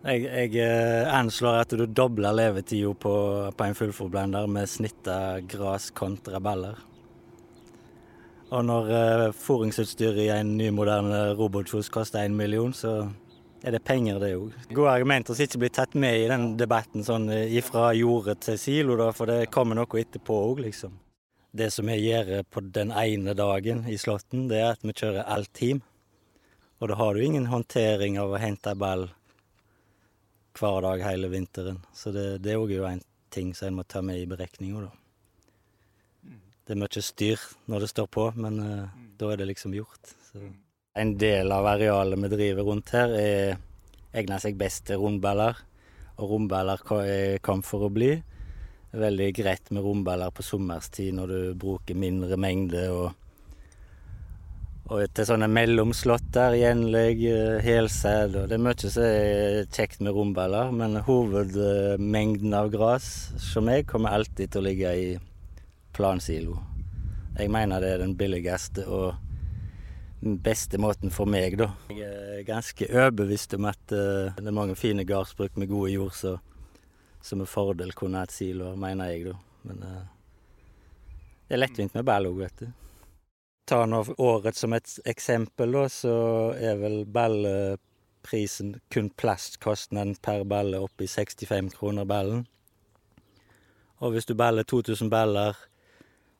Jeg, jeg eh, anslår at du dobler levetida på, på en fullforblender med snitta gras kontra baller. Og når uh, i en ny, moderne robotfjos koster én million, så er det penger, det òg. Gode argumenter som ikke blir tatt med i den debatten sånn ifra jordet til silo, da, for det kommer noe etterpå òg, liksom. Det som vi gjør på den ene dagen i Slåtten, det er at vi kjører alt team. Og da har du ingen håndtering av å hente ball hver dag hele vinteren. Så det, det er òg en ting som en må ta med i beregninga, da. Det er mye styr når det står på, men uh, da er det liksom gjort. Så. En del av arealet vi driver rundt her, er, egner seg best til rundballer. Og rundballer kom for å bli. Det er veldig greit med romballer på sommerstid når du bruker mindre mengde. Og, og til sånne mellomslåtter, gjenlegg, eh, helsæd. Det er mye som er kjekt med romballer, men hovedmengden av gress som jeg kommer alltid til å ligge i plansilo. Jeg mener det er den billigste. og den beste måten for meg, da. Jeg er ganske overbevist om at uh, det er mange fine gardsbruk med gode jord som med fordel kunne hatt siloer, mener jeg, da. Men uh, det er lettvint med ball òg, vet du. Ta nå året som et eksempel, da, så er vel balleprisen kun plastkostnaden per balle oppe i 65 kroner ballen. Og hvis du baller 2000 baller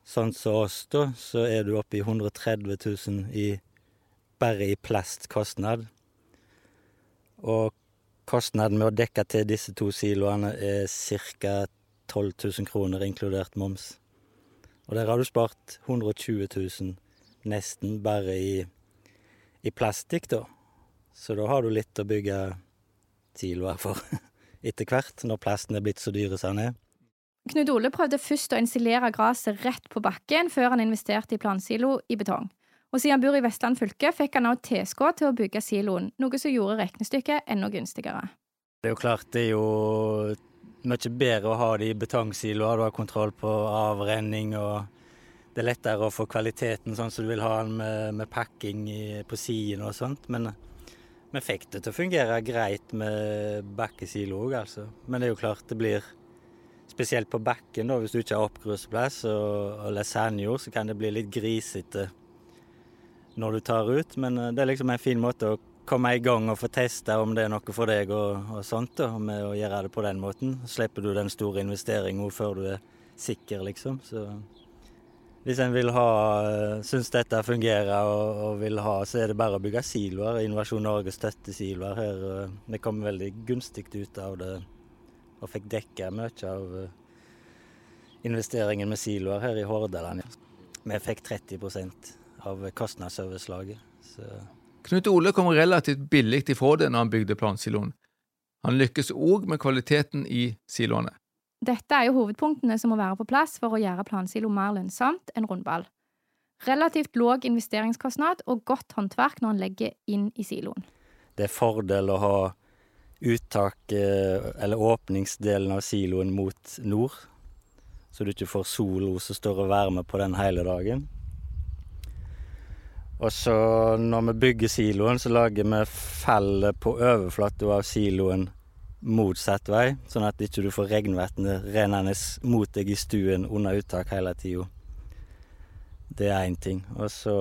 sånn som oss, da, så er du oppe i 130 000 i bare i plastkostnad. Og kostnaden med å dekke til disse to siloene er ca. 12 000 kroner, inkludert moms. Og der har du spart 120 000 nesten bare i, i plastikk, da. Så da har du litt å bygge siloer for [laughs] etter hvert, når plasten er blitt så dyre som den er. Knut Ole prøvde først å installere gresset rett på bakken, før han investerte i plansilo i betong. Og siden han bor i Vestland fylke, fikk han også tilskudd til å bygge siloen, noe som gjorde regnestykket enda gunstigere. Det er jo klart det er jo mye bedre å ha det i betongsiloer. Du har kontroll på avrenning, og det er lettere å få kvaliteten sånn som du vil ha den med, med pakking på siden og sånt. Men vi fikk det til å fungere greit med bakkesilo òg, altså. Men det er jo klart det blir Spesielt på bakken, da, hvis du ikke har oppgrusplass og, og lasagnejord, så kan det bli litt grisete når du tar ut. Men eh, det er liksom en fin måte å komme i gang og få teste om det er noe for deg og, og sånt, da, med å gjøre det på den måten. Slipper du den store investeringen før du er sikker, liksom. Så hvis en vil ha, eh, syns dette fungerer og, og, vil ha, så er det bare å bygge siloer. Innovasjon Norge støtter siloer her. Vi kom veldig gunstig ut av det og fikk dekka mye av eh, investeringen med siloer her i Hordaland. Vi fikk 30 av kostnadsoverslaget. Så. Knut Ole kom relativt billig ifra det når han bygde plansiloen. Han lykkes òg med kvaliteten i siloene. Dette er jo hovedpunktene som må være på plass for å gjøre plansilo mer lønnsomt enn rundball. Relativt låg investeringskostnad og godt håndverk når han legger inn i siloen. Det er fordel å ha uttak, eh, eller åpningsdelen av siloen mot nord, så du ikke får solo som står og varmer på den hele dagen. Og så når vi bygger siloen, så lager vi fallet på overflata av siloen motsatt vei, sånn at ikke du får regnvannet rennende mot deg i stuen under uttak hele tida. Det er én ting. Og så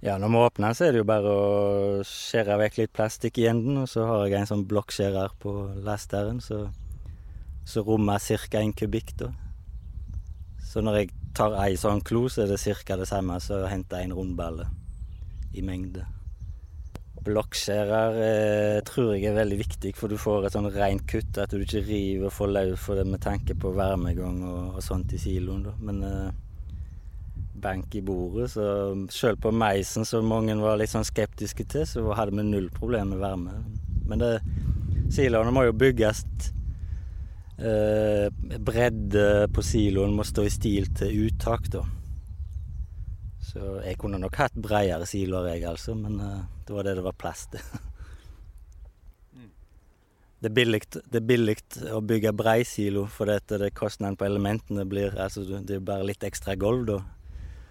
Ja, når vi åpner, så er det jo bare å skjære vekk litt plastikk i enden, og så har jeg en sånn blokkskjærer på lasteren, så, så rommer ca. en kubikk, da. Så når jeg tar ei sånn klo, så er det ca. det samme som å hente en rundballe i mengde. Blokkskjærer eh, tror jeg er veldig viktig, for du får et sånn rent kutt. At du ikke river for løs for det med tanke på varmegang og, og sånt i siloen. Da. Men eh, bank i bordet, så sjøl på meisen, som mange var litt sånn skeptiske til, så hadde vi null problem med varme. Men det, siloene må jo bygges Bredde på siloen må stå i stil til uttak, da. Så jeg kunne nok hatt bredere siloer, jeg, altså, men uh, det var det det var plass til. Det er billig, det er billig å bygge brei silo, for det, det kostnaden på elementene blir altså Det er bare litt ekstra gulv, da.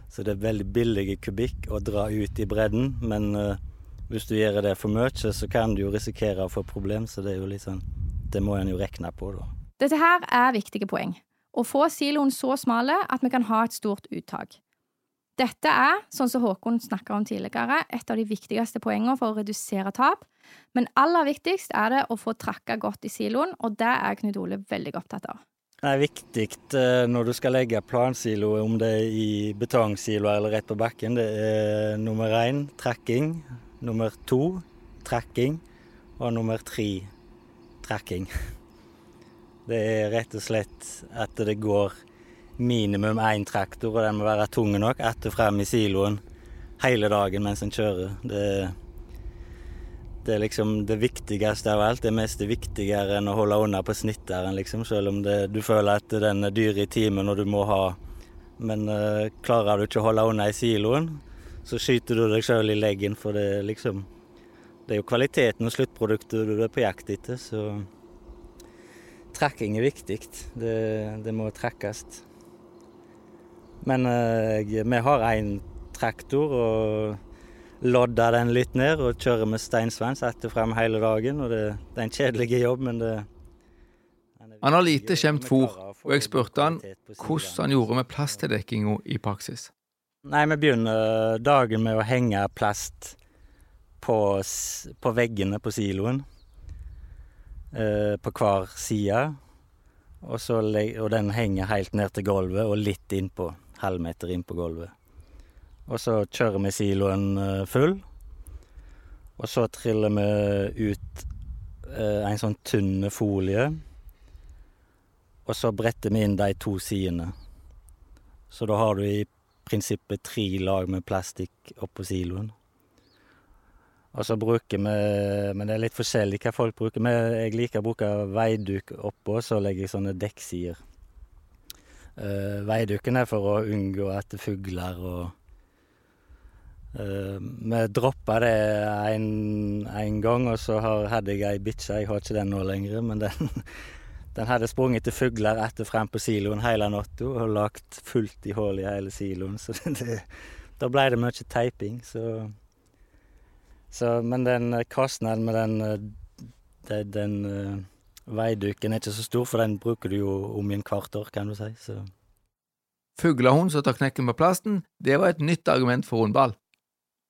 Så det er veldig billige kubikk å dra ut i bredden. Men uh, hvis du gjør det for mye, så kan du jo risikere å få problem. Så det er jo litt sånn Det må en jo regne på, da. Dette her er viktige poeng. Å få siloen så smale at vi kan ha et stort uttak. Dette er, sånn som Håkon snakka om tidligere, et av de viktigste poengene for å redusere tap. Men aller viktigst er det å få trakka godt i siloen, og det er Knut Ole veldig opptatt av. Det er viktig eh, når du skal legge plansilo, om det er i betongsilo eller rett på bakken. Det er nummer én trekking, nummer to trekking og nummer tre trekking. [laughs] Det er rett og slett at det går minimum én traktor, og den må være tung nok etter frem i siloen hele dagen mens en kjører. Det, det, er liksom det viktigste av alt. Det er mest viktigere enn å holde unna på snitteren, liksom. Selv om det, du føler at den er dyr i timen og du må ha Men uh, klarer du ikke å holde unna i siloen, så skyter du deg sjøl i leggen, for det liksom Det er jo kvaliteten og sluttproduktet du er på jakt etter, så Trekking er viktig. Det, det må trekkes. Men jeg, vi har én traktor og lodder den litt ned og kjører med steinsvens etter frem hele dagen. og det, det, er en kjedelig jobb, men det Han har lite skjemt fôr, og jeg spurte han hvordan han gjorde med plasttildekkinga i praksis. Nei, vi begynner dagen med å henge plast på, på veggene på siloen. Uh, på hver side. Og, så, og den henger helt ned til gulvet og litt innpå halvmeter innpå gulvet. Og så kjører vi siloen eh, full. Og så triller vi ut eh, en sånn tynn folie. Og så bretter vi inn de to sidene. Så da har du i prinsippet tre lag med plastikk oppå siloen. Og så bruker vi Men det er litt forskjellig hva folk bruker. Men Jeg liker å bruke veiduk oppå, så legger jeg sånne dekksider. Uh, veiduken er for å unngå at fugler og uh, Vi droppa det en, en, gang, og så har, hadde jeg ei bikkje. Jeg har ikke den nå lenger, men den, [laughs] den hadde sprunget til fugler etter frem på siloen hele natta og lagt fullt i hull i hele siloen. [laughs] Så det, da ble det mye teiping, så, så Men den kostnaden med den, den, den Veiduken er ikke så stor, for den bruker du jo om i en kvart år, kan du si. Så. Fuglehund som tar knekken på plasten, det var et nytt argument for rundball.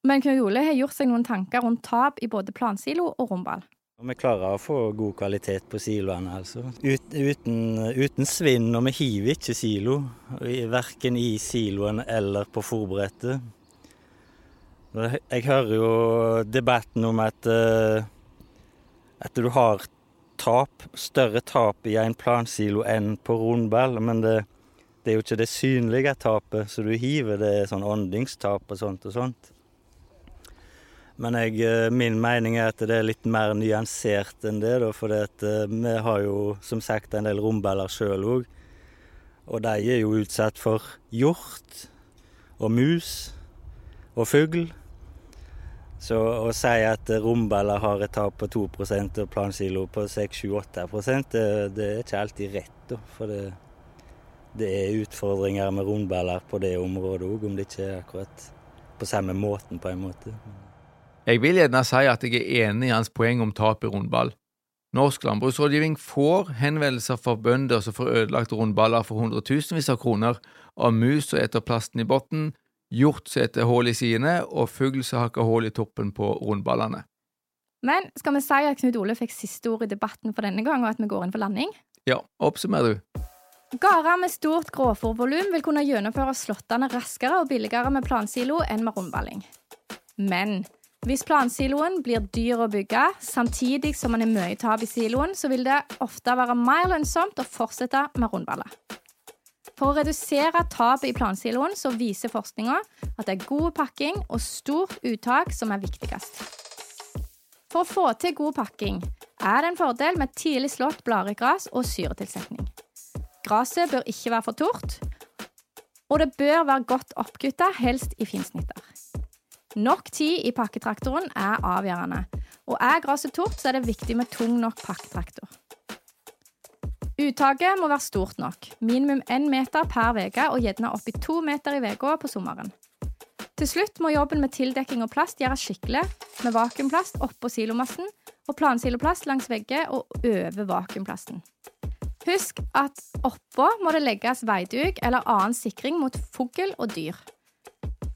Men Knut Ole har gjort seg noen tanker rundt tap i både plansilo og rundball. Vi klarer å få god kvalitet på siloene, altså. Ut, uten, uten, svinn, og vi hiver ikke silo. Verken i siloen eller på fòrbrettet. Jeg hører jo debatten om at, eh, at du har tap, større tap i en plansilo enn på rundball. Men det, det, er jo ikke det synlige tapet, så du hiver det sånn åndingstap og sånt og sånt. Men jeg, eh, min mening er at det er litt mer nyansert enn det, for eh, vi har jo som sagt en del romballer sjøl òg. Og de er jo utsatt for hjort og mus og fugl. Så å si at romballer har et tap på 2% og plansilo på 6-7-8 det, det er ikke alltid rett. For det, det, er utfordringer med rombeller på det området òg, om det ikke er akkurat på samme måten, på en måte. Jeg vil gjerne si at jeg er enig i hans poeng om tap i rundball. Norsk landbruksrådgivning får henvendelser fra bønder som får ødelagt rundballer for hundretusenvis av kroner av mus som eter plasten i bunnen, hjort som heter hull i sidene, og fugl som hakker hull i toppen på rundballene. Men skal vi si at Knut Ole fikk siste ord i debatten for denne gang, og at vi går inn for landing? Ja, oppsummer du. Gårder med stort grovfòrvolum vil kunne gjennomføre slåttene raskere og billigere med plansilo enn med rundballing. Men hvis plansiloen blir dyr å bygge, samtidig som man er mye tap i siloen, så vil det ofte være mer lønnsomt å fortsette med rundballer. For å redusere tapet i plansiloen så viser forskninga at det er god pakking og stort uttak som er viktigst. For å få til god pakking er det en fordel med tidlig slått bladrygras og syretilsetning. Gresset bør ikke være for tort, og det bør være godt oppkutta, helst i finsnitter. Nok tid i pakketraktoren er avgjørende, og er gresset tort, så er det viktig med tung nok pakketraktor. Uttaket må være stort nok, minimum én meter per uke og gjerne oppi to meter i uka på sommeren. Til slutt må jobben med tildekking og plast gjøres skikkelig, med vakuumplast oppå silomassen og plansiloplast langs vegger og over vakuumplasten. Husk at oppå må det legges veiduk eller annen sikring mot fugl og dyr.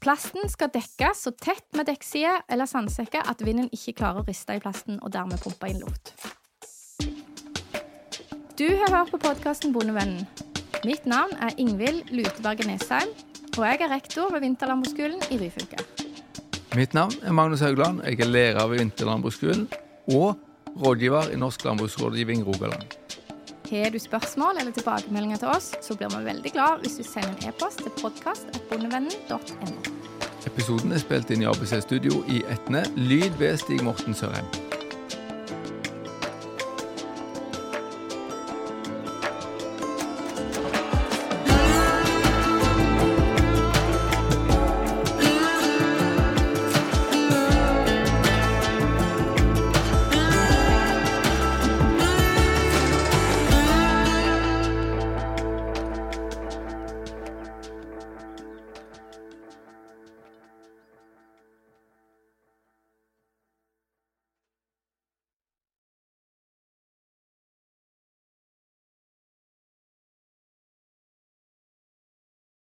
Plasten skal dekkes så tett med dekkside eller sandsekker at vinden ikke klarer å riste i plasten og dermed pumpe inn luft. Du har hørt på podkasten Bondevennen. Mitt navn er Ingvild Luteberget Nesheim, og jeg er rektor ved Vinterlandbruksskolen i Ryfylke. Mitt navn er Magnus Haugland. Jeg er lærer ved Vinterlandbruksskolen og rådgiver i Norsk landbruksrådgivning Rogaland. Har du spørsmål eller tilbakemeldinger til oss, så blir vi veldig glad hvis du sender en e-post til podkast.bondevennen.no. Episoden er spilt inn i ABC Studio i Etne. Lyd ved Stig Morten Sørheim.